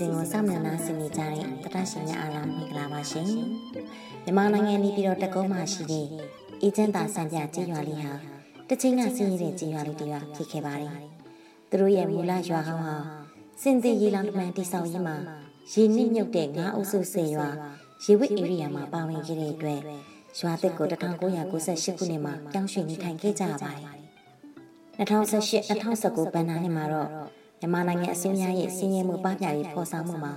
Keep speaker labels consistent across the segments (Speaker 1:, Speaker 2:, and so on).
Speaker 1: ဇလန်တွဲစီစဉ်ကိုစောင့်မျှော်နှားဆင်နေကြတဲ့တတရှင်များအားလုံးမင်္ဂလာပါရှင်။မြန်မာနိုင်ငံနေပြည်တော်တကုံးမှာရှိတဲ့အေဂျင့်တာစံပြကြေးရွာလေးဟာတချင်းကဆင်းရဲတဲ့ကြေးရွာလေးတစ်ရွာဖြစ်ခဲ့ပါတယ်။သူတို့ရဲ့မူလရွာဟောင်းဟာစင်သေးရေလောင်တမန်တိဆောက်ရေးမှာရေနစ်မြုပ်တဲ့ငါးအုပ်စုဆယ်ရွာရေဝစ်ဧရိယာမှာပါဝင်ခဲ့တဲ့အတွက်ရွာသစ်ကို1998ခုနှစ်မှာပြောင်းရွှေ့နေထိုင်ခဲ့ကြရပါတယ်။2018-2019ဘဏ္ဍာနှစ်မှာတော့ မြန်မာနိုင်ငံအစိုးရရဲ့စီးရဲမှုပပရေးဖော်ဆောင်မှုမှာ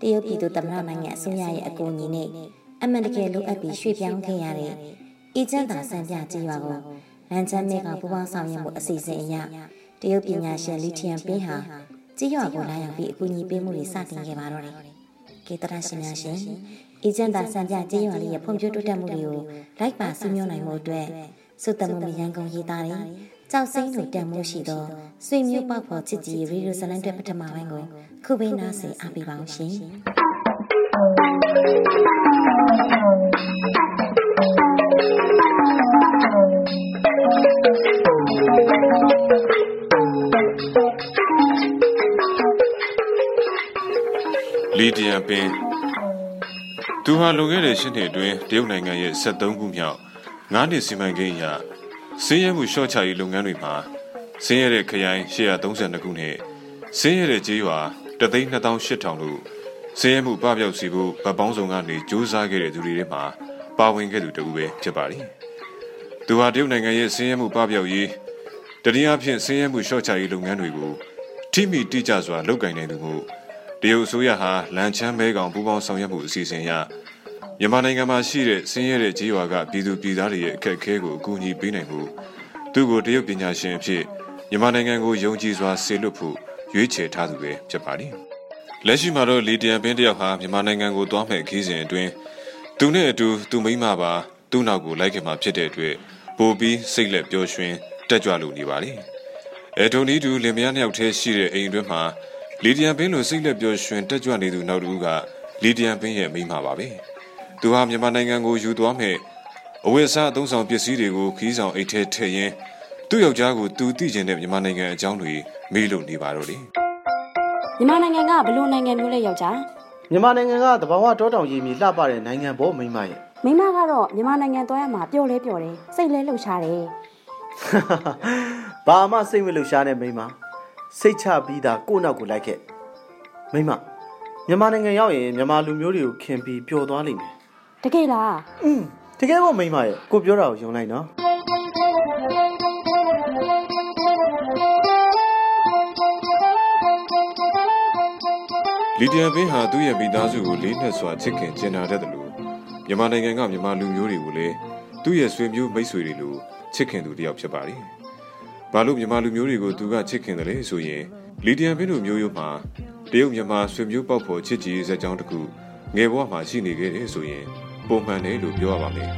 Speaker 1: တရုတ်ပြည်သူသမ္မတနိုင်ငံအစိုးရရဲ့အကူအညီနဲ့အမှန်တကယ်လိုအပ်ပြီးရွှေ့ပြောင်းခဲ့ရတဲ့အေဂျင့်တာစံပြကြီးရွာကိုလန်ချမ်းမေကပူပေါင်းဆောင်ရွက်မှုအစီအစဉ်အရတရုတ်ပညာရှင်လီထီယမ်ပင်းဟာကြီးရွာကိုလာရောက်ပြီးအကူအညီပေးမှုတွေစတင်ခဲ့ပါတော့တယ်။ကေတရရှင်များရှင်အေဂျင့်တာစံပြကြီးရွာလေးရဲ့ဖွံ့ဖြိုးတိုးတက်မှုတွေကိုလိုက်ပါစီးမျိုးနိုင်မှုအတွက်စုတမှုမရန်ကုန်ရေးသားတယ် ကြောက်စိမ့်လိုတန်မှုရှိသောဆွေမျိုးပေါက်ဖော်ချစ်ကြည်ရေဒီယိုဇလန်တွဲပထမပိုင်းကိုခုပေးနာစေအားပေးပါအောင်ရှင်
Speaker 2: လီဒီယန်ပင်သူဟာလွန်ခဲ့တဲ့ရှစ်နှစ်အတွင်းတရုတ်နိုင်ငံရဲ့73ခုမြောက်9နှစ်စီမံကိန်းအရ စင်းရဲမှုရှော့ချရေးလုပ်ငန်းတွေမှာစင်းရဲတဲ့ခရိုင်832ခုနဲ့စင်းရဲတဲ့ကျေးရွာ328,000တို့စင်းရဲမှုပပျောက်စီဖို့ဗတ်ပေါင်းစုံကနေစူးစမ်းခဲ့တဲ့သူတွေထဲမှာပါဝင်ခဲ့သူတဦးပဲဖြစ်ပါတယ်။သူဟာတရုတ်နိုင်ငံရဲ့စင်းရဲမှုပပျောက်ရေးတတိယဖြင့်စင်းရဲမှုရှော့ချရေးလုပ်ငန်းတွေကိုထိမိတိကျစွာလုပ်ကိုင်နေသူမို့တရုတ်အစိုးရဟာလန်ချမ်းမဲကောင်ပူးပေါင်းဆောင်ရွက်မှုအစီအစဉ်အရ မြန်မာနိုင်ငံမှာရှိတဲ့ဆင်းရဲတဲ့ကြေးရွာကပြည်သူပြည်သားတွေရဲ့အခက်အခဲကိုအကူအညီပေးနိုင်ဖို့သူ့ကိုတရုတ်ပညာရှင်အဖြစ်မြန်မာနိုင်ငံကိုယုံကြည်စွာဆေလွတ်ဖို့ရွေးချယ်ထားသူပဲဖြစ်ပါတယ်။လက်ရှိမှာတော့လီတယန်ပင်းတယောက်ဟာမြန်မာနိုင်ငံကိုသွားမဲ့ခီးစဉ်အတွင်းသူနဲ့အတူသူမိမပါသူ့နောက်ကိုလိုက်ခင်မှာဖြစ်တဲ့အတွက်ပိုပြီးစိတ်လက်ပျော်ရွှင်တက်ကြွလို့နေပါလေ။အဲဒုံနီတူလင်မယားနှစ်ယောက်တည်းရှိတဲ့အိမ်အတွင်းမှာလီဒီယန်ပင်းလိုစိတ်လက်ပျော်ရွှင်တက်ကြွနေသူနောက်တူကလီဒီယန်ပင်းရဲ့မိမပါပဲ။ သူဟာမြန်မာနိုင်ငံကိုယူသွားမဲ့အဝတ်အစားအသုံးဆောင်ပစ္စည်းတွေကိုခီးဆောင်အိတ်ထဲထည့်ရင်းသူ့ယောက်ျားကိုသူသိကျင်တဲ့မြန်မာနိုင်ငံအကြောင်းတွေမေးလို့နေပါတော့တယ်
Speaker 3: မြန်မာနိုင်ငံကဘလို့နိုင်ငံမျိုးလဲယောက်ျား
Speaker 4: မြန်မာနိုင်ငံကတဘာဝတောတောင်ရည်မြေလှပတဲ့နိုင်ငံပေါ်မိမရဲ့
Speaker 3: မိမကတော့မြန်မာနိုင်ငံသွားရမှာပျော်လဲပျော်တယ်စိတ်လဲလှုပ်ရှားတယ်
Speaker 4: ဘာမှစိတ်မလှုပ်ရှားနဲ့မိမစိတ်ချပြီးသားကိုယ့်နောက်ကိုလိုက်ခဲ့မိမမြန်မာနိုင်ငံရောက်ရင်မြန်မာလူမျိုးတွေကိုခင်ပြီးပျော်သွားလိမ့်မယ်
Speaker 3: တကယ်လား
Speaker 4: อืมတကယ်ပေါ့မိမရဲ့ကိုပြောတာကိုယုံလိုက်နော်
Speaker 2: လီဒီယာဘင်းဟာသူ့ရဲ့မိသားစုကိုလေးနက်စွာချစ်ခင်ကျင်နာတတ်တယ်လို့မြန်မာနိုင်ငံကမြန်မာလူမျိုးတွေကိုလည်းသူ့ရဲ့ဆွေမျိုးမိတ်ဆွေတွေလိုချစ်ခင်သူတယောက်ဖြစ်ပါတယ်။ဘာလို့မြန်မာလူမျိုးတွေကိုသူကချစ်ခင်တယ်လဲဆိုရင်လီဒီယာဘင်းတို့မျိုးရိုးမှာတရုတ်မြန်မာဆွေမျိုးပေါက်ဖော်ချစ်ကြည်စကြောင်းတစ်ခုငယ်ဘဝမှာရှိနေခဲ့တယ်ဆိုရင် ပုံမှန်တယ်လို့ပြောရပါမယ်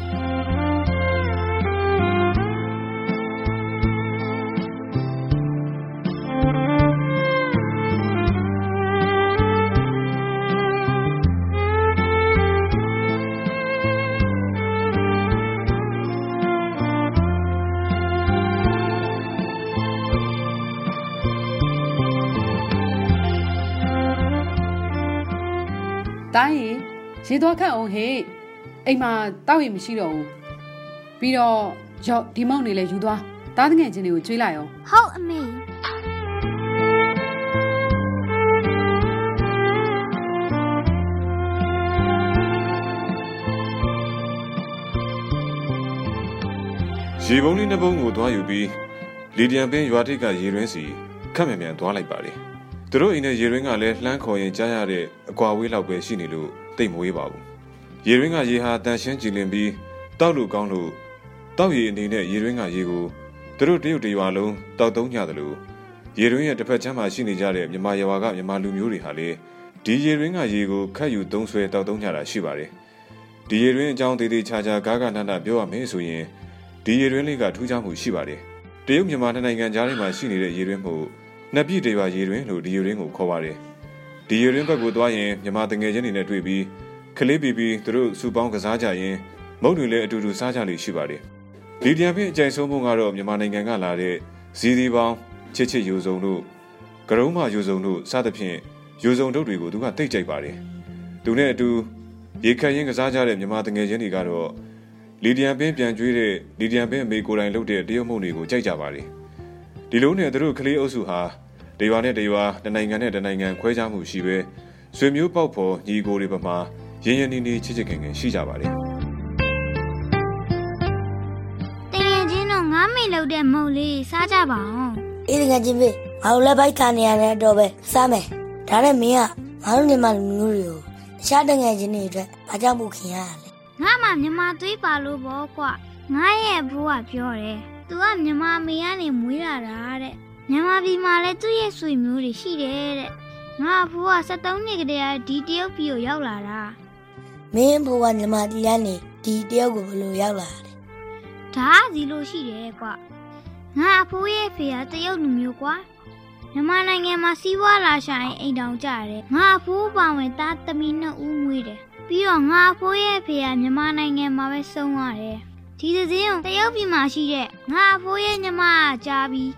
Speaker 5: တိုင်းရေသွားခန့်အောင်ဟေ့ အိမ်မှာတောက်ရင်မရှိတော့ဘူးပြီးတော့ရော့ဒီမောက်နေလဲယူသွားတားငယ်ချင်းတွေကိုကျွေးလိုက်အောင်
Speaker 6: ဟုတ်အမေ
Speaker 2: ရေပုံးလေးနှစ်ပုံးကိုသွားယူပြီးလီဒီယန်ပင်းရွာထိပ်ကရေရင်းစီခက်မြန်မြန်သွားလိုက်ပါလေသူတို့အိမ်နဲ့ရေရင်းကလည်းလှမ်းခေါ်ရင်ကြားရတဲ့အကွာဝေးလောက်ပဲရှိနေလို့တိတ်မဝေးပါဘူး ရေရင်းကရေဟာတန်ရှင်းကြည်လင်ပြီးတောက်လို့ကောင်းလို့တောက်ရည်အနေနဲ့ရေရင်းကရေကိုသူတို့တရုတ်တရွာလုံးတောက်သုံးကြတယ်လို့ရေရင်းရဲ့တစ်ဖက်ချမ်းမှာရှိနေကြတဲ့မြန်မာရွာကမြန်မာလူမျိုးတွေဟာလေဒီရေရင်းကရေကိုခတ်ယူသုံးဆွဲတောက်သုံးကြတာရှိပါတယ်ဒီရေရင်းအကြောင်းသေးသေးချာချာဂါဂနန္ဒပြောရမယ်ဆိုရင်ဒီရေရင်းလေးကထူးခြားမှုရှိပါတယ်တရုတ်မြန်မာနိုင်ငံကြားထဲမှာရှိနေတဲ့ရေရင်းမှုနှစ်ပြည့်တရွာရေရင်းလို့ဒီရေရင်းကိုခေါ်ပါတယ်ဒီရေရင်းဘက်ကိုသွားရင်မြန်မာတငယ်ချင်းတွေနဲ့တွေ့ပြီး ကလေးပီပီသူတို့စုပေါင်းကစားကြရင်မုတ်တွေလည်းအတူတူစားကြလိမ့်ရှိပါတယ်လီဒီယန်ဖင်းအကြိုင်ဆုံးပုံကတော့မြန်မာနိုင်ငံကလာတဲ့ဇီဒီပေါင်းချစ်ချစ်ယူစုံတို့ကရုံးမယူစုံတို့စသဖြင့်ယူစုံတုတ်တွေကိုသူကတိတ်ကြိုက်ပါတယ်သူနဲ့အတူရေခတ်ရင်းကစားကြတဲ့မြန်မာတငယ်ချင်းတွေကတော့လီဒီယန်ပင်းပြန်ကျွေးတဲ့လီဒီယန်ပင်းအမေကိုယ်တိုင်လုပ်တဲ့တရုတ်မှုန့်တွေကိုကြိုက်ကြပါတယ်ဒီလိုနဲ့သူတို့ကလေးအုပ်စုဟာဒေဝနဲ့ဒေဝတနိုင်ငံနဲ့တနိုင်ငံခွဲခြားမှုရှိပဲဆွေမျိုးပေါက်ဖော်ညီကိုတွေပမာ ရင်းရင်းနှီးနှီးချစ်ချစ်ခင်ခင်ရှိကြပါတယ်
Speaker 6: တကယ်ချင်းတော့ငါမိလုပ်တဲ့မုတ်လေးစားကြပါအောင်
Speaker 7: အေးတကယ်ချင်းပဲငါတို့လည်းဘိုက်ခါနေရတဲ့တော့ပဲစားမယ်ဒါနဲ့မင်းကငါတို့ညီမလူမျိုးတွေကိုတခြားတငယ်ချင်းတွေအတွက်ဘာကြောင့်မှုခင်ရလဲ
Speaker 6: ငါမှမြန်မာသွေးပါလို့ပေါ့ကွာငါရဲ့ဘိုးကပြောတယ်သူကမြန်မာမေကနေမွေးလာတာတဲ့မြန်မာပြည်မှာလည်းသူ့ရဲ့ဆွေမျိုးတွေရှိတယ်တဲ့ငါအဖိုးက73နှစ်ကတည်းကဒီတရုတ်ပြည်ကိုရောက်လာတာ
Speaker 7: မင်းဘိုးကညီမတီးကနေဒီတယောက်ကိုဘယ်လိုရောက်လာလဲ
Speaker 6: ဒါကစီလို့ရှိတယ်ကွာငါအဖိုးရဲ့ဖေကတရုတ်လူမျိုးကွာမြန်မာနိုင်ငံမှာစီးပွားလာရှာရင်အိမ်တောင်ကြတယ်ငါအဖိုးပါဝင်သားသမီးနှစ်ဦးမွေးတယ်ပြီးတော့ငါအဖိုးရဲ့ဖေကမြန်မာနိုင်ငံမှာပဲဆုံးသွားတယ်ဒီသစင်းကိုတရုတ်ပြည်မှာရှိတဲ့ငါအဖိုးရဲ့ညီမကကြားပြီး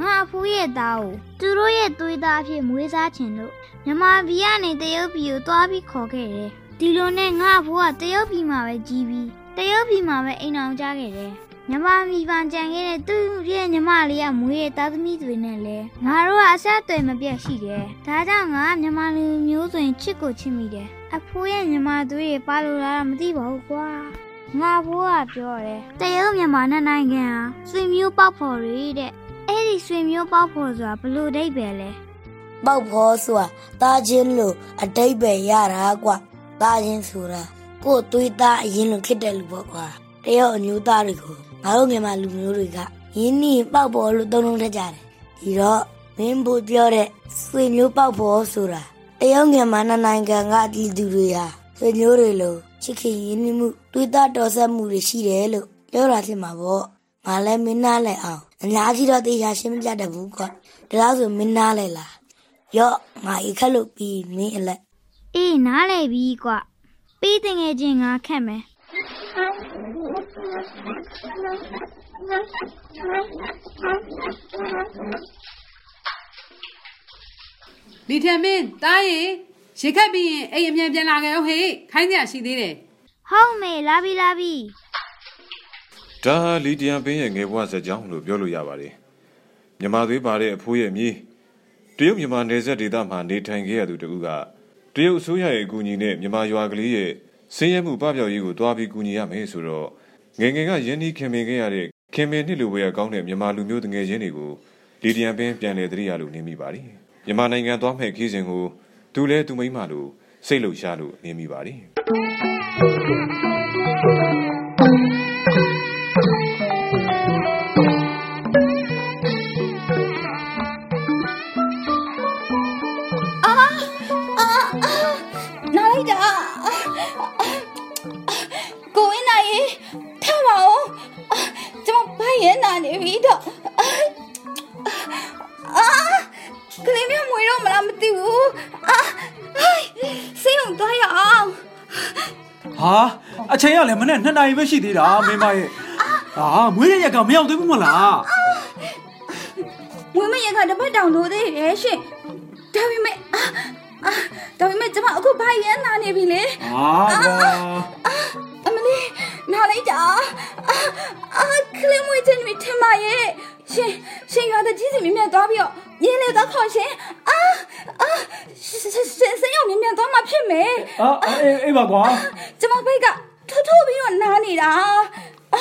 Speaker 6: ငါအဖိုးရဲ့သားကိုသူတို့ရဲ့သွေးသားအဖြစ်မွေးစားချင်လို့မြန်မာပြည်ကနေတရုတ်ပြည်ကိုသွားပြီးခေါ်ခဲ့တယ် ဒီလိုနဲ့ငါအဖိုးကတရုတ်ပြည်မှာပဲကြီးပြီးတရုတ်ပြည်မှာပဲအိမ်အောင်ကြခဲ့တယ်ညီမမိပန်ကြံခဲ့တဲ့သူ့ရဲ့ညီမလေးကမွေးရဲ့သားသမီးတွေနဲ့လဲငါတို့ကအဆက်အသွယ်မပြတ်ရှိတယ်။ဒါကြောင့်ငါညီမလူမျိုးဆိုရင်ချစ်ကိုချစ်မိတယ်။အဖိုးရဲ့ညီမသွေးတွေပါလို့လားမသိပါဘူးကွာ။ငါဘိုးကပြောတယ်။တရုတ်မြန်မာနဲ့နိုင်ငံဟာဆွေမျိုးပေါက်ဖော်တွေတဲ့။အဲ့ဒီဆွေမျိုးပေါက်ဖော်ဆိုတာဘလို့ဒိတ်ပဲလဲ
Speaker 7: ပေါက်ဖော်ဆိုတာတာချင်းလို့အတိတ်ပဲရတာကွာ တာချင်းဆိုတာကိုယ်သွေးသားအရင်လိုဖြစ်တဲ့လူပေါ့ကွာတယောက်အမျိုးသားတွေကိုငါတို့မြန်မာလူမျိုးတွေကရင်းနှီးပေါက်ဖော်လို့သုံးလုံးထက်ကြတယ်ဒီတော့မင်းဘိုးပြောတဲ့ဆွေမျိုးပေါက်ဖော်ဆိုတာတယောက်မြန်မာနှစ်နိုင်ငံကပြည်သူတွေဟာဆွေမျိုးတွေလိုချစ်ခင်ရင်းနှီးမှုသွေးသားတော်ဆက်မှုတွေရှိတယ်လို့ပြောတာဖြစ်မှာပေါ့ငါလည်းမင်းနားလဲအောင်အများကြီးတော့တေချာရှင်းမပြတတ်ဘူးကွာဒါလို့ဆိုမင်းနားလဲလားရော့ငါအခက်လို့ပြီးမင်းအလက်။
Speaker 6: အေးနားလေပြီကွာ။ပြီးတင်ငယ်ချင်းငါခက်မယ်
Speaker 5: လီထံမင်းတားရေရေခတ်ပြီးရင်အိမ်အမြန်ပြန်လာခဲ့အောင်ဟေးခိုင်းကြရှိသေးတယ်။
Speaker 6: ဟုတ်မေလာပြီလာပြီ။
Speaker 2: ဒါဟာလီဒီယန်ပင်းရဲ့ငယ်ဘဝဇာတ်ကြောင်းလို့ပြောလို့ရပါတယ်မြန်မာသွေးပါတဲ့အဖိုးရဲ့မြေးတရုတ်မြန်မာနယ်စပ်ဒေသမှာနေထိုင်ခဲ့ရသူတဦးက တရုတ်အစိုးရရဲ့အကူအညီနဲ့မြန်မာရွာကလေးရဲ့ဆင်းရဲမှုပပျောက်ရေးကိုတွားပြီးကူညီရမယ်ဆိုတော့ငယ်ငယ်ကရင်းနှီးခင်မင်ခဲ့ရတဲ့ခင်မင်နှစ်လိုဝယ်ရကောင်းတဲ့မြန်မာလူမျိုးတငယ်ချင်းတွေကိုလီဒီယန်ပင်းပြန်လည်သတိရလို့နေမိပါတယ်မြန်မာနိုင်ငံသွားမဲ့ခီးစဉ်ကိုသူလဲသူမိမလို့စိတ်လှုပ်ရှားလို့နေမိပါတယ်
Speaker 8: ဟာအချိန်ကလည်းမနေ့2နာရီပဲရှိသေးတာမင်းမရဲ့ဟာမွေးရရက်ကမရောက်သေးဘူးမလား
Speaker 3: ဝင်းမရကတပတ်တောင်လို့သေးတယ်ရှင်ဒါပေမဲ့အာအာဒါပေမဲ့ကျွန်မအခုဘိုက်ရဲနာနေပြီလေ
Speaker 8: ဟာကွာ
Speaker 3: အမလေးနားလိုက်တာအာအာကလေးမွေးချင်းတွေထင်ပါရဲ့ရှင်ရှင်ရွာတဲ့ကြီးစီမြင်မြတ်သွားပြီးတော့ ရင်းလေသွားခေါ်ရှင်အာအာဆေးရုံမြင်မြတ်သွားမှဖြစ်မယ်
Speaker 8: အာအေးအေးပါကွာ
Speaker 3: ကျမဘိတ်ကထိုးထိုးပြီးတော့နားနေတာအာ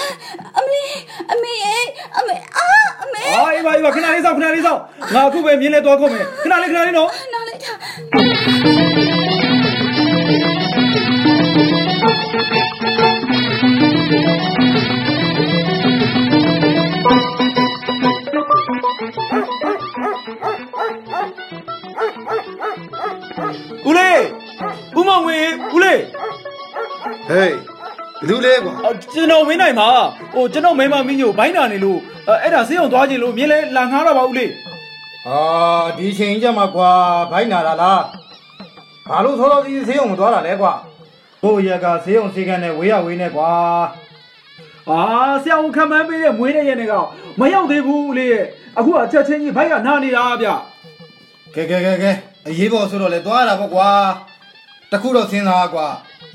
Speaker 3: အမလေးအမေရဲ့အမေအာအမေ
Speaker 8: ဟာအေးပါအေးပါခဏလေးစောင့်ခဏလေးစောင့်ငါအခုပဲမြင်းလဲသွားခုတ်မယ်ခဏလေးခဏလေးနော်
Speaker 9: ဟေးဘယ်သူလဲကွာ
Speaker 8: အော်ကျွန်တော်မင်းနိုင်ပါဟိုကျွန်တော်မိန်းမမင်းညိုဘိုင်းနာနေလို့အဲ့အဲ့ဒါဆေးရုံသွားခြင်းလို့မြင်းလဲလာငားတော့ပါဦးလေး
Speaker 9: ဟာဒီချိန်ကြမှာကွာဘိုက်နာတာလားဘာလို့သောတော်စီဆေးုံမသွားတာလဲကွာဘို့ရက်ကဆေးုံဆေးကန်နဲ့ဝေးရဝေးနဲ့ကွာ
Speaker 8: ဟာဆရာဝန်ခံမှန်းပေးတဲ့မွေးတဲ့ရက်နဲ့ကမရောက်သေးဘူးဦးလေးရဲ့အခုအချက်ချင်းကြီးဘိုက်ကနာနေတာဗျ
Speaker 9: ကဲကဲကဲကဲအရေးပေါ်ဆိုတော့လေသွားရတာပေါ့ကွာတခုတော့စဉ်းစားကွာ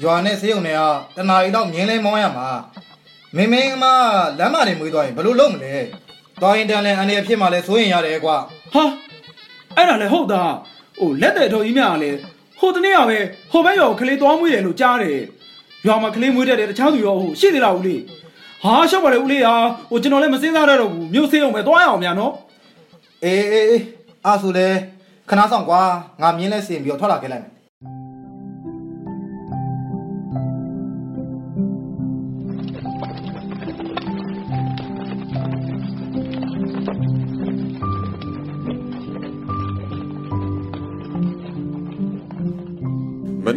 Speaker 9: ရွာနဲ့ဆေးရုံနဲ့ကတနားရီတော့မြင်းလဲမောင်းရမှာမင်းမင်းမလမ်းမတွေမွေးသွားရင်ဘယ်လိုလုပ်မလဲသွားရင်တန်လဲအနေအဖြစ်မှလဲစိုးရင်ရတယ်ကွာ
Speaker 8: ဟာအဲ့ဒါလည်းဟုတ်တာဟိုလက်တဲ့တော်ကြီးများကလည်းဟိုတနေ့ကပဲဟိုဘက်ရောကလေးသွားမွေးတယ်လို့ကြားတယ်ရွာမှာကလေးမွေးတတ်တယ်တခြားသူရောဟိုရှိသေးလားဦးလေးဟာရှောက်ပါလေဦးလေးဟာဟိုကျွန်တော်လည်းမစင်းစားရတော့ဘူးမြို့ဆေးအောင်ပဲသွားရအောင်များနော်
Speaker 9: အေးအေးအေးအားဆိုလဲခဏဆောင်ကွာငါမြင်းလဲစင်ပြီးတော့ထွက်လာခဲ့လိုက်မယ်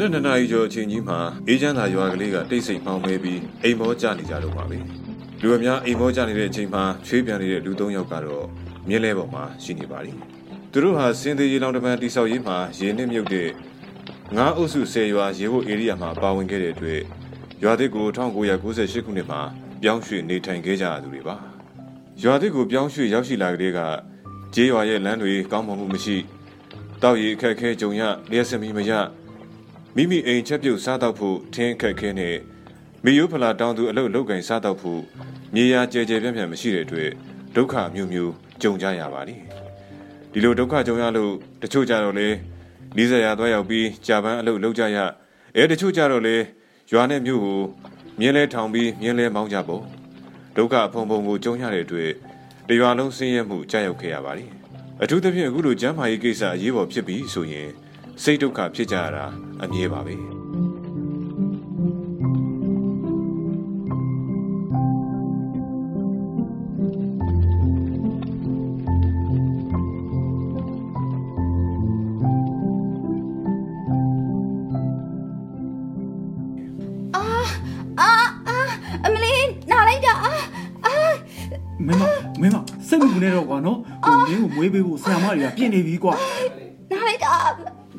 Speaker 2: နက်နှစ်နာရီကျော်အချိန်ကြီးမှာအေးချမ်းသာရွာကလေးကတိတ်ဆိတ်မှောင်မဲပြီးအိမ်မောကျနေကြတော့ပါပဲလူအများအိမ်မောကျနေတဲ့အချိန်မှာချွေးပြန်နေတဲ့လူသုံးယောက်ကတော့မြင်းလဲပေါ်မှာရှိနေပါလိမ့်သူတို့ဟာစင်သေးရေလောင်တပံတိဆောက်ရေးမှာရေနစ်မြုပ်တဲ့ငါးအုပ်စုဆယ်ရွာရေဖို့ဧရိယာမှာပါဝင်ခဲ့တဲ့အတွက်ရွာသစ်ကို1998ခုနှစ်မှာပြောင်းရွှေ့နေထိုင်ခဲ့ကြရသူတွေပါရွာသစ်ကိုပြောင်းရွှေ့ရောက်ရှိလာကလေးကကျေးရွာရဲ့လမ်းတွေကောင်းမွန်မှုမရှိတောက်ရီအခက်အခဲကြုံရလျှက်စမီမရ မိမိအိမ်ချက်ပြုတ်စားတော့ဖို့ထင်းခက်ခဲနဲ့မိယိုးဖလာတောင်းသူအလုတ်လောက်ကင်စားတော့ဖို့မြေယာကြဲကြဲပြန့်ပြန့်မရှိတဲ့အတွက်ဒုက္ခမျိုးမျိုးကြုံကြရပါတယ်ဒီလိုဒုက္ခကြုံရလို့တချို့ကြတော့လေနီးစပ်ရာသွားရောက်ပြီးကြာပန်းအလုတ်လောက်ကြရအဲတချို့ကြတော့လေရွာနဲ့မြို့ကိုမြင်းလဲထောင်ပြီးမြင်းလဲမောင်းကြပေါ့ဒုက္ခဖုံဖုံကိုကြုံရတဲ့အတွက်တရွာလုံးဆင်းရဲမှုကြာရောက်ခဲ့ရပါတယ်အထူးသဖြင့်အခုလိုကျမ်းမာရေးကိစ္စအရေးပေါ်ဖြစ်ပြီးဆိုရင် စိတ်ဒုက္ခဖြစ်ကြရတာအမြဲပါပဲ
Speaker 3: အာအာအာအမလေးနားလိုက်တာအာအာ
Speaker 8: မင်းမမင်းမစိတ်မပူနဲ့တော့ကွာနော်ဟိုမင်းကိုမွေးပေးဖို့ဆရာမတွေကပြင်နေပြီကွာ
Speaker 3: နားလိုက်တာ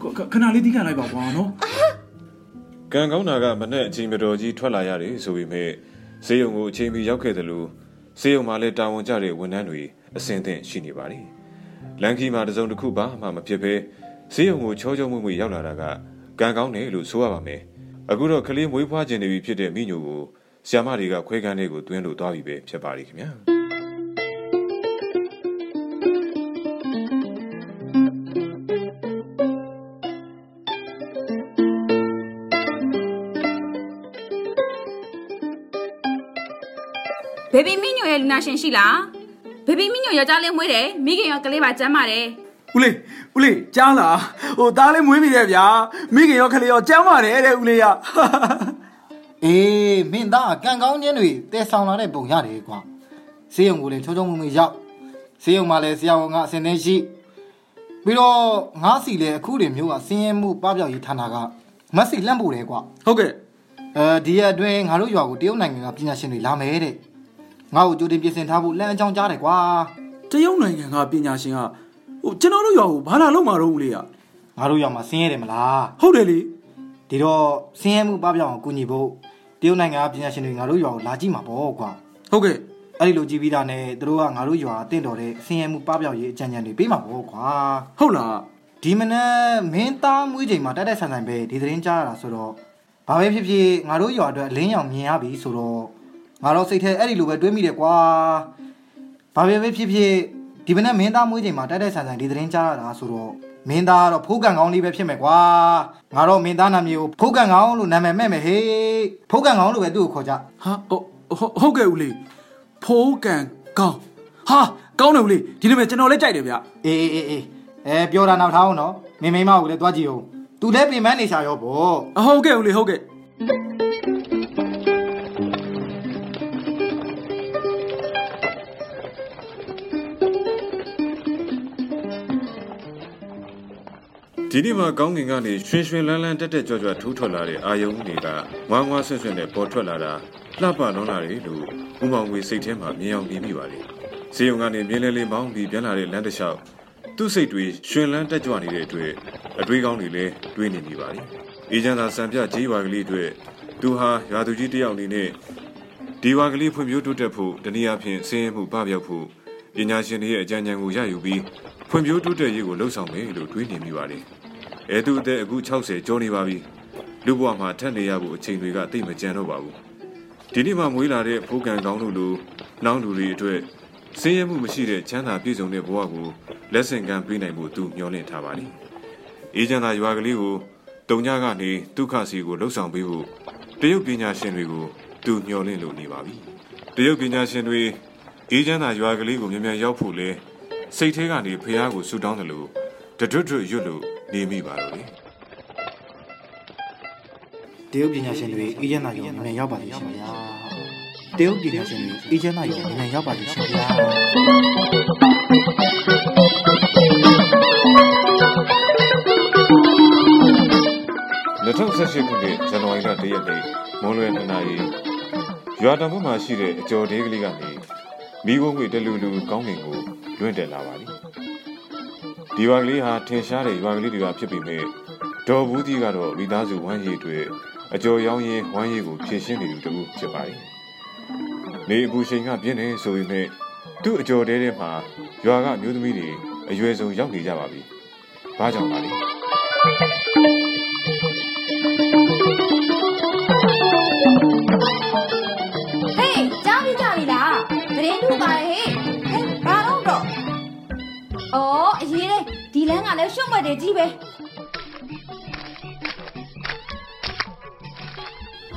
Speaker 8: ခခဏလေးတီးခံလိုက်ပါကွာနော်
Speaker 2: ကံကောင်းတာကမနဲ့အချိန်မတော်ကြီးထွက်လာရတယ်ဆိုပေမဲ့ဈေးရုံကိုအချိန်မီရောက်ခဲ့တယ်လို့ဈေးရုံမှာလည်းတာဝန်ကျတဲ့ဝန်ထမ်းတွေအစင်းသင့်ရှိနေပါလေလန်ကီမှာတစုံတစ်ခုပါမှမဖြစ်ဘဲဈေးရုံကိုချောချောမွေ့မွေ့ရောက်လာတာကကံကောင်းတယ်လို့ဆိုရပါမယ်အခုတော့ကလေးမွေးဖွားခြင်းတွေဖြစ်တဲ့မိညိုကိုဆ iam မတွေကခွဲခန်းလေးကိုတွင်းလို့သွားပြီပဲဖြစ်ပါလိမ့်ခင်ဗျာ
Speaker 3: ဘေဘီမင်းညိုရဲ့လူနာရှင်ရှိလားဘေဘီမင်းညိုယောက်ျားလေးမွေးတယ်မိခင်ရောကလေးပါကျမ်းပါတယ်
Speaker 8: ဦးလေးဦးလေးကြားလားဟိုသားလေးမွေးပြီတဲ့ဗျာမိခင်ရောခလေးရောကျမ်းပါတယ်တဲ့ဦးလေးရ
Speaker 9: အေးမင်းသားကံကောင်းခြင်းတွေတဲဆောင်လာတဲ့ပုံရတယ်ကွာဆေးရုံကိုလည်းချုံချုံမွေ့မွေ့ရောက်ဆေးရုံမှာလည်းဆရာဝန်ကအစင်းသိရှိပြီးတော့ငါးစီလည်းအခုတွေမျိုးကစင်းရဲမှုပပျောက်ရေးဌာနကမက်ဆီလှမ်းပို့တယ်ကွာ
Speaker 8: ဟုတ်ကဲ့
Speaker 9: အဲဒီရက်အတွင်းငါတို့ရွာကိုတရုတ်နိုင်ငံကပညာရှင်တွေလာမယ်တဲ့ ငါ့ကိုကြိုတင်ပြင်ဆင်ထားဖို့လမ်းအကြောင်းကြားတယ်ကွာ
Speaker 8: တရုတ်နိုင်ငံကပညာရှင်ကဟိုကျွန်တော်တို့ရွာကိုဘာလာလုံးမှာတော့ဦးလေးရ
Speaker 9: ငါတို့ရွာမှာဆင်းရဲတယ်မလား
Speaker 8: ဟုတ်တယ်လေ
Speaker 9: ဒီတော့ဆင်းရဲမှုပပျောက်အောင်ကူညီဖို့တရုတ်နိုင်ငံကပညာရှင်တွေငါတို့ရွာကိုလာကြည့်မှာပေါ့ကွာ
Speaker 8: ဟုတ်ကဲ့
Speaker 9: အဲ့ဒီလိုကြည့်ပြီးတာနဲ့သူတို့ကငါတို့ရွာတင့်တော်တဲ့ဆင်းရဲမှုပပျောက်ရေးအကြံဉာဏ်တွေပေးမှာပေါ့ကွာ
Speaker 8: ဟုတ်လား
Speaker 9: ဒီမနက်မင်းသားမွေးချိန်မှာတက်တက်ဆန်ဆန်ပဲဒီသတင်းကြားရတာဆိုတော့ဘာပဲဖြစ်ဖြစ်ငါတို့ရွာအတွက်အလင်းရောင်မြင်ရပြီဆိုတော့ ငါတော့စိတ်ထဲအဲ့ဒီလိုပဲတွေးမိတယ်ကွာဘာပဲဖြစ်ဖြစ်ဒီမနက်မင်းသားမွေးချိန်မှာတက်တက်ဆန်ဆန်ဒီသတင်းကြားရတာဆိုတော့မင်းသားကတော့ဖိုးကန်ကောင်းလေးပဲဖြစ်မယ်ကွာငါတော့မင်းသားနာမည်ကိုဖိုးကန်ကောင်းလို့နာမည်မဲ့မယ်ဟေးဖိုးကန်ကောင်းလို့ပဲသူ့ကိုခေါ်ကြ
Speaker 8: ဟာဟုတ်ဟုတ်ဟုတ်ကဲ့ဦးလေးဖိုးကန်ကောင်းဟာကောင်းတယ်ဦးလေးဒီနေ့မဲ့ကျွန်တော်လည်းကြိုက်တယ်ဗျ
Speaker 9: အေးအေးအေးအေးအဲပြောတာနောက်ထားအောင်နော်မင်းမိန်းမကိုလည်းတွားကြည့်အောင်သူလည်းပြင်ပန်းနေရှာရောဗော
Speaker 8: အဟုတ်ကဲ့ဦးလေးဟုတ်ကဲ့
Speaker 2: ဒီနေ့မှာကောင်းကင်ကနေရွှင်ရွှင်လန်းလန်းတက်တက်ကြွကြွထိုးထွက်လာတဲ့အာယုံတွေကဝမ်းဝါဆွန့်ဆွန့်နဲ့ပေါ်ထွက်လာတာလှပလွန်လာတယ်လို့ဦးမောင်ငွေစိတ်ထဲမှာမြင်အောင်မြင်မိပါလေ။ဈေးုံကနေမြင်းလဲလေးမောင်းပြီးပြန်လာတဲ့လမ်းတစ်လျှောက်သူ့စိတ်တွေရွှင်လန်းတက်ကြွနေတဲ့အတွက်အတွေးကောင်းတွေလည်းတွေးနေမိပါလေ။အေဂျန်သာစံပြကြီးဝါကလေးအတွက်သူဟာရွာသူကြီးတစ်ယောက်အနေနဲ့ဒီဝါကလေးဖွံ့ဖြိုးတိုးတက်ဖို့တနည်းအားဖြင့်ဆင်းရဲမှုပပျောက်ဖို့ပညာရှင်တွေရဲ့အကြံဉာဏ်ကိုရယူပြီးဖွံ့ဖြိုးတိုးတက်ရေးကိုလှုံ့ဆော်မယ်လို့တွေးနေမိပါလေ။ အဲသူအသက်အခု60ကျော်နေပါပြီလူဘဝမှာထက်နေရဖို့အချိန်တွေကတိတ်မကြံတော့ပါဘူးဒီနေ့မှမွေးလာတဲ့ဖိုးကန်ကောင်းတို့လိုနောင်လူတွေအတွက်ဆင်းရဲမှုမရှိတဲ့ချမ်းသာပြည့်စုံတဲ့ဘဝကိုလက်ဆင့်ကမ်းပေးနိုင်ဖို့သူမျှော်လင့်ထားပါလိမ့်အေးချမ်းသာရွာကလေးကိုတုံညကနေဒုက္ခစီကိုလှုပ်ဆောင်ပေးဖို့တရုတ်ပညာရှင်တွေကိုသူမျှော်လင့်လို့နေပါပြီတရုတ်ပညာရှင်တွေအေးချမ်းသာရွာကလေးကိုမြန်မြန်ရောက်ဖို့လဲစိတ်ထဲကနေဖះကိုဆူတောင်းတယ်လို့တတွတ်တွတ်ရွတ်လို့ နေမိပါတော့လေ
Speaker 9: တရုတ်ပညာရှင်တွေအေဂျင့်နာရောမြန်ရောက်ပါလိမ့်ရှင်ဗျာတရုတ်ပညာရှင်တွေအေဂျင့်နာရောမြန်ရောက်ပါလိမ့်ရှင်ဗျာ
Speaker 2: 2018ခုနှစ်ဇန်နဝါရီလ1ရက်နေ့မွန်လွယ်2နာရီရွာတောင်ဘက်မှာရှိတဲ့အကျော်ဒေးကလေးကနေမိဘငွေတလူလူကောင်းကင်ကိုလွင့်တက်လာပါလိ ဒီရွာကလေးဟာထင်ရှားတဲ့ရွာကလေးတွေကဖြစ်ပေမဲ့ဒေါ်ဘူးကြီးကတော့မိသားစုဝမ်းရည်တွေအကျော်ရောင်းရင်ဝမ်းရည်ကိုဖြည့်ရှင်းနေသူတူဖြစ်ပါလိနေအပူချိန်ကပြင်းနေဆိုပေမဲ့သူ့အကျော်တဲထဲမှာရွာကမျိုးသမီးတွေအရွယ်ဆုံးရောက်နေကြပါပြီ။ဘာကြောင့်ပါလဲ။
Speaker 3: လေဒီလမ်းကလည်းရှုံ့မတယ်ကြီးပဲ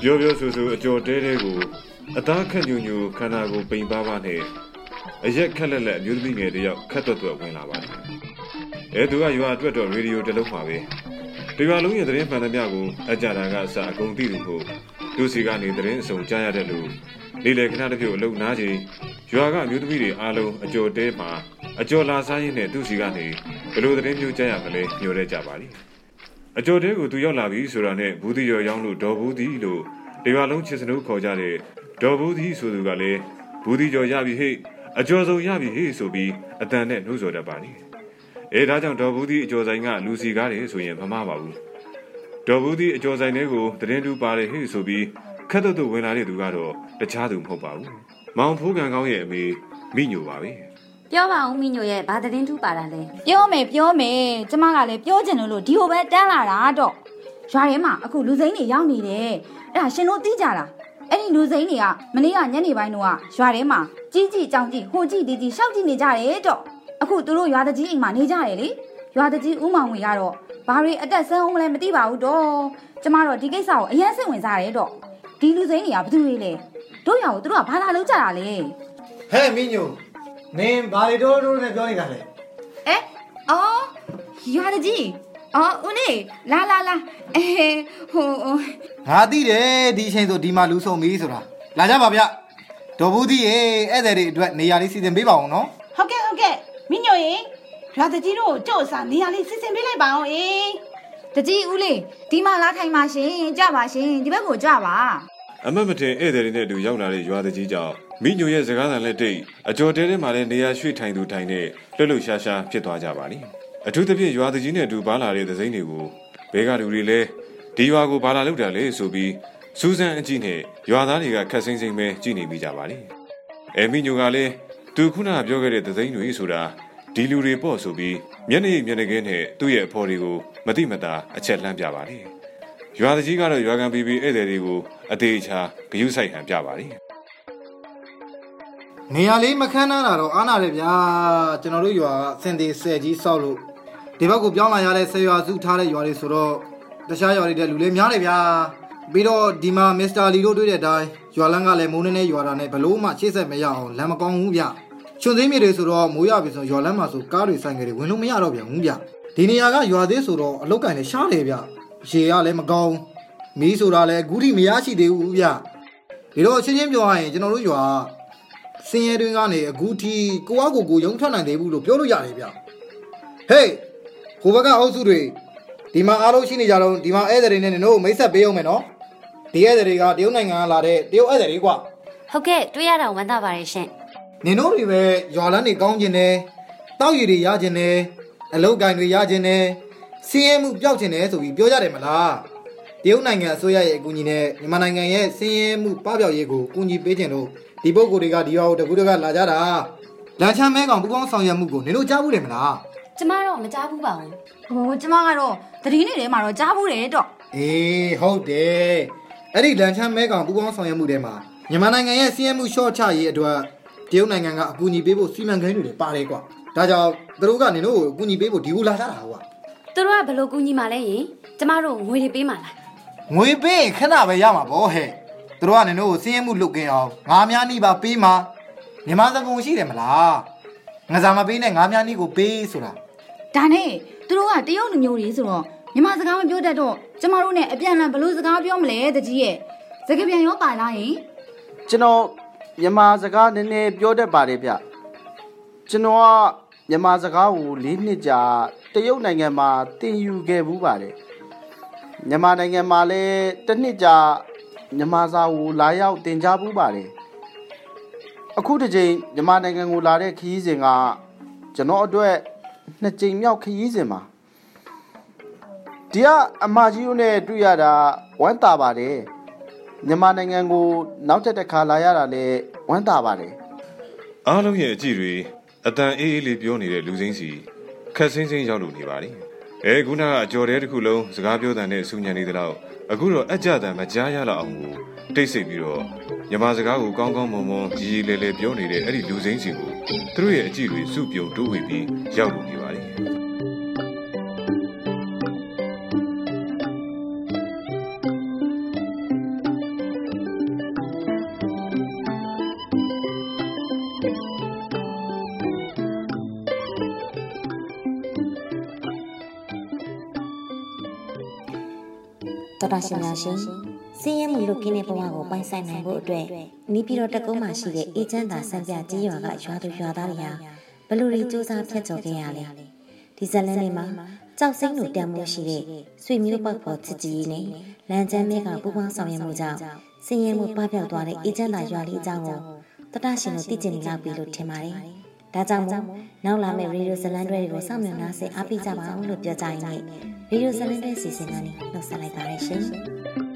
Speaker 2: ပြောပြောဆိုဆိုအကျော်တဲတဲကိုအသားခက်ညူညူခန္ဓာကိုယ်ပိန်ပါပါနဲ့အရက်ခက်လက်လက်အမျိုးသမီးငယ်တစ်ယောက်ခက်တွတ်တွတ်ဝင်လာပါတယ်။အဲသူကရွာအတွက်တော့ရေဒီယိုတစ်လုံးပါပဲ။ဒီရွာလုံးရဲ့သတင်းမှန်သမျှကိုအကြတာကအစအကုန်သိသူကိုသူစီကနေသတင်းအစုံကြားရတဲ့လူ လေလေခဏတစ်ပြုတ်အလုံးနားချိန်ရွာကအမျိုးသမီးတွေအားလုံးအကျော်တဲမှာအကျော်လာစားရင်းနဲ့သူစီကနေဘယ်လိုသတင်းမျိုးကြားရမလဲညှို့ရဲကြပါလိမ့်။အကျော်တဲကိုသူရောက်လာပြီဆိုတာနဲ့ဘူးတီရော်ရောင်းလို့ဒေါ်ဘူးတီလို့ဒီရွာလုံးချစ်စနုခေါ်ကြတဲ့ဒေါ်ဘူးတီဆိုသူကလည်းဘူးတီကျော်ရပြီဟေ့အကျော်စုံရပြီဟေ့ဆိုပြီးအတန်နဲ့နှိုးဆော်တတ်ပါလိမ့်အဲဒါကြောင့်ဒေါ်ဘူးတီအကျော်ဆိုင်ကလူစီကားတယ်ဆိုရင်မမှားပါဘူးဒေါ်ဘူးတီအကျော်ဆိုင်တွေကိုတရင်တူပါတယ်ဟေ့ဆိုပြီးခက်တော့သူဝင်လာတဲ့သူကတော့ တခြားသူမဟုတ်ပါဘူးမောင်ဖိုးကန်ကောင်းရဲ့အမေမိညိုပါပဲ
Speaker 1: ပြောပါဦးမိညိုရဲ့ဘာသတင်းထူးပါတာလဲ
Speaker 3: ပြောမယ်ပြောမယ်ကျမကလည်းပြောချင်လို့လို့ဒီဟိုပဲတန်းလာတာတော့ရွာထဲမှာအခုလူစိမ်းတွေရောက်နေတယ်အဲ့ဒါရှင်တို့သိကြလားအဲ့ဒီလူစိမ်းတွေကမနေ့ကညနေပိုင်းတော့ရွာထဲမှာကြီးကြီးကြောင်ကြီးဟိုကြီးဒီကြီးရှောက်ကြည့်နေကြတယ်တော့အခုသူတို့ရွာတကြီးအိမ်မှာနေကြတယ်လေရွာတကြီးဥမောင်ဝင်ကတော့ဘာတွေအတက်ဆန်းအောင်မလဲမသိပါဘူးတော့ကျမတော့ဒီကိစ္စကိုအရင်စိတ်ဝင်စားတယ်တော့ဒီလူစိမ်းတွေကဘာသူတွေလဲ တို့ရွာကိုသူတို့ကဘာလာလုပ်ကြတာလဲ
Speaker 9: ဟဲ့မင်းညိုနင်ဘာတွေတိုးတိုးနဲ့ပြောနေတာလဲ
Speaker 3: အဲအော်ရွာတကြီးအော်ဦးနေလာလာလာအဲဟိုဟို
Speaker 9: ငါသိတယ်ဒီအချိန်ဆိုဒီမှာလူဆုံပြီဆိုတာလာကြပါဗျဒေါ်ဘူးကြီးရေဧည့်သည်တွေအတွက်နေရာလေးစီစဉ်ပေးပါအောင်နော်
Speaker 10: ဟုတ်ကဲ့ဟုတ်ကဲ့မင်းညိုရင်ရွာတကြီးတို့ကိုကြို့အစားနေရာလေးစစ်စင်ပေးလိုက်ပါအောင်အေး
Speaker 3: တကြီးဦးလေးဒီမှာလာထိုင်ပါရှင်ကြပါရှင်ဒီဘက်ကိုကြပါ
Speaker 2: အမတ်မတင်ဧည့်သည်တွေနဲ့အတူရောက်လာတဲ့ရွာသူကြီးကြောင့်မိညိုရဲ့စကားသံလက်တိတ်အကျော်တဲထဲမှာလည်းနေရာရွှေ့ထိုင်သူထိုင်နဲ့လှုပ်လှုပ်ရှားရှားဖြစ်သွားကြပါလိမ့်အထူးသဖြင့်ရွာသူကြီးနဲ့အတူပါလာတဲ့သစိမ့်တွေကိုဘဲကလူတွေလည်းဒီရွာကိုဘာလာလောက်တာလဲဆိုပြီးစူးစမ်းအကြည့်နဲ့ရွာသားတွေကခက်စိမ့်စိမ့်ပဲကြည်နေမိကြပါလိမ့်အဲမိညိုကလည်းသူခုနကပြောခဲ့တဲ့သစိမ့်တွေဆိုတာဒီလူတွေပေါ့ဆိုပြီးမျက်နှာမျက်နှာကင်းနဲ့သူ့ရဲ့အဖော်တွေကိုမတိမတာအချက်လှမ်းပြပါလိမ့် ရွာတကြီးကတော့ရွာကန်ပီပီဧည့်သည်တွေကိုအသေးချာဂယုဆိုင်ဟန်ပြပါလိမ့်
Speaker 9: နေရာလေးမခန်းနာတာတော့အားနာတယ်ဗျာကျွန်တော်တို့ရွာကစင်သေးဆယ်ကြီးဆောက်လို့ဒီဘက်ကိုပြောင်းလာရတဲ့ဆယ်ရွာစုထားတဲ့ရွာတွေဆိုတော့တခြားရွာတွေတဲ့လူလေးများတယ်ဗျာပြီးတော့ဒီမှာမစ္စတာလီတို့တွေ့တဲ့အတိုင်းရွာလန်းကလည်းမိုးနေနေရွာတာနဲ့ဘလို့မှရှေ့ဆက်မရအောင်လမ်းမကောင်းဘူးဗျချွန်သိမ်းမြေတွေဆိုတော့မိုးရပြီဆိုရွာလန်းမှာဆိုကားတွေဆိုင်ကတွေဝင်လို့မရတော့ပြန်ဘူးဗျဒီနေရာကရွာသေးဆိုတော့အလုတ်ကင်လည်းရှားတယ်ဗျ ရေကလည်းမကောင်းမီးဆိုတာလည်းအခုထိမရရှိသေးဘူးဗျဒီတော့ချင်းချင်းပြောရရင်ကျွန်တော်တို့ရွာစင်ရဲတွင်းကနေအခုထိကိုအကိုကိုရုံထွက်နိုင်သေးဘူးလို့ပြောလို့ရတယ်ဗျဟေးဟိုဘက်ကအုပ်စုတွေဒီမှာအားလုံးရှိနေကြတော့ဒီမှာဧည့်သည်တွေနဲ့နင်တို့မိတ်ဆက်ပေးအောင်မယ်နော်ဒီဧည့်သည်တွေကတရုတ်နိုင်ငံကလာတဲ့တရုတ်ဧည့်သည်တွေကွာ
Speaker 1: ဟုတ်ကဲ့တွေ့ရတာဝမ်းသာပါတယ်ရှင်
Speaker 9: နင်တို့တွေပဲရွာလန်းတွေကောင်းကျင်တယ်တောက်ရည်တွေရကျင်တယ်အလုတ်ကင်တွေရကျင်တယ် စင်းရဲမှုပျောက်ကျင်တယ်ဆိုပြီးပြောကြတယ်မလားတရုတ်နိုင်ငံအစိုးရရဲ့အကူအညီနဲ့မြန်မာနိုင်ငံရဲ့စင်းရဲမှုပပျောက်ရေးကိုကူညီပေးခြင်းတို့ဒီပုဂ္ဂိုလ်တွေကဒီရွာကိုတကူတကလာကြတာလမ်းချမ်းမဲကောင်ပူပေါင်းဆောင်ရွက်မှုကိုနင်တို့ကြားဘူးတယ်မလား
Speaker 1: ကျမတော့မကြားဘူးပါဘူး
Speaker 3: ဟိုကျမကတော့သတိနေ့ထဲမှာတော့ကြားဘူးတယ်တော့
Speaker 9: အေးဟုတ်တယ်အဲ့ဒီလန်ချမ်းမဲကောင်ပူပေါင်းဆောင်ရွက်မှုထဲမှာမြန်မာနိုင်ငံရဲ့စီးရဲမှုရှော့ချရေးအတွက်တရုတ်နိုင်ငံကအကူအညီပေးဖို့စီမံကိန်းတွေလည်းပါတယ်ကွာဒါကြောင့်သူတို့ကနင်တို့ကိုအကူအညီပေးဖို့ဒီကိုလာကြတာကွာ
Speaker 1: သူတို့ကဘယ်လိုကူညီမှာလဲယင်ကျမတို့ငွေတွေပေးမှာလား
Speaker 9: ငွေပေးရင်ခဏပဲရမှာဗောဟဲ့သူတို့ကနင်တို့ကိုစီးရဲမှုလုပ်ကင်းအောင်ငါးများနီးပါပေးမှာမြန်မာစကုံရှိတယ်မလားငါစားမပေးနဲ့ငါးများနီးကိုပေးဆိုတာ
Speaker 3: ဒါနဲ့သူတို့ကတရုတ်လူမျိုးတွေဆိုတော့မြန်မာစကားမပြောတတ်တော့ကျမတို့နဲ့အပြန်အလှန်ဘယ်လိုစကားပြောမလဲတကြီးရဲ့စကားပြန်ရောပါလားယင်
Speaker 4: ကျွန်တော်မြန်မာစကားနည်းနည်းပြောတတ်ပါတယ်ဗျကျွန်တော်က မြန်မာစကားကို၄နှစ်ကြာတရုတ်နိုင်ငံမှာသင်ယူခဲ့ဘူးပါတယ်မြန်မာနိုင်ငံမှာလည်းတစ်နှစ်ကြာမြန်မာစာကိုလာရောက်သင်ကြားဘူးပါတယ်အခုတစ်ချိန်မြန်မာနိုင်ငံကိုလာတဲ့ခရီးစဉ်ကကျွန်တော်အတွက်နှစ်ကြိမ်မြောက်ခရီးစဉ်ပါဒီကအမကြီးတို့နဲ့တွေ့ရတာဝမ်းသာပါတယ်မြန်မာနိုင်ငံကို နောက်ထပ်တစ်ခါလာရတာလည်းဝမ်းသာပါတယ်
Speaker 2: အားလုံးရဲ့အကြည့်တွေ အတန်အေးအေးလေးပြောနေတဲ့လူစိမ့်စီခက်ဆင်းဆင်းရောက်လို့နေပါလေအဲခုနကအကြော်တဲတစ်ခုလုံးစကားပြောတဲ့နဲ့ဆူညံနေသလောက်အခုတော့အကြတန်မကြားရလောက်အောင်ကိုတိတ်ဆိတ်ပြီးတော့ညီမစကားကိုကောင်းကောင်းမွန်မွန်ကြီးကြီးလဲလဲပြောနေတဲ့အဲ့ဒီလူစိမ့်စီကိုသူတို့ရဲ့အကြည့်တွေစုပြုံတိုးဝေပြီးရောက်လို့နေပါ
Speaker 1: တော်တော်ရှင်များရှင်စင်းရဲမှုလုတ်ကင်းတဲ့ဘဝကိုပိုင်ဆိုင်နိုင်ဖို့အတွက်နီးပြီးတော့တကုံးမှရှိတဲ့အေဂျင့်သာစံပြကြီးရွာကရွာသူရွာသားတွေဟာဘလူတွေစူးစမ်းဖြတ်ကျော်ခဲ့ရလဲဒီဇလန်လေးမှာကြောက်စိမ့်လိုတန်မိုးရှိတဲ့ဆွေမျိုးပတ်ဖို့ချစ်ကြီးနဲ့လန်ချမ်းမဲကပူပေါင်းဆောင်ရွက်မှုကြောင့်စင်းရဲမှုပပျောက်သွားတဲ့အေဂျင့်သာရွာလေးအကြောင်းကိုတတရှင်တို့သိကျင်နေလောက်ပြီလို့ထင်ပါတယ် ဒါကြောင့်မို့နောက်လာမယ့်ရေဒီယိုဇလန်တွေကိုစောင့်မျှော်နှားဆင်အားပေးကြပါအောင်လို့ပြောကြရင်ရေဒီယိုဇလန်တွေစီစဉ်ကနေနှုတ်ဆက်လိုက်ပါရရှင်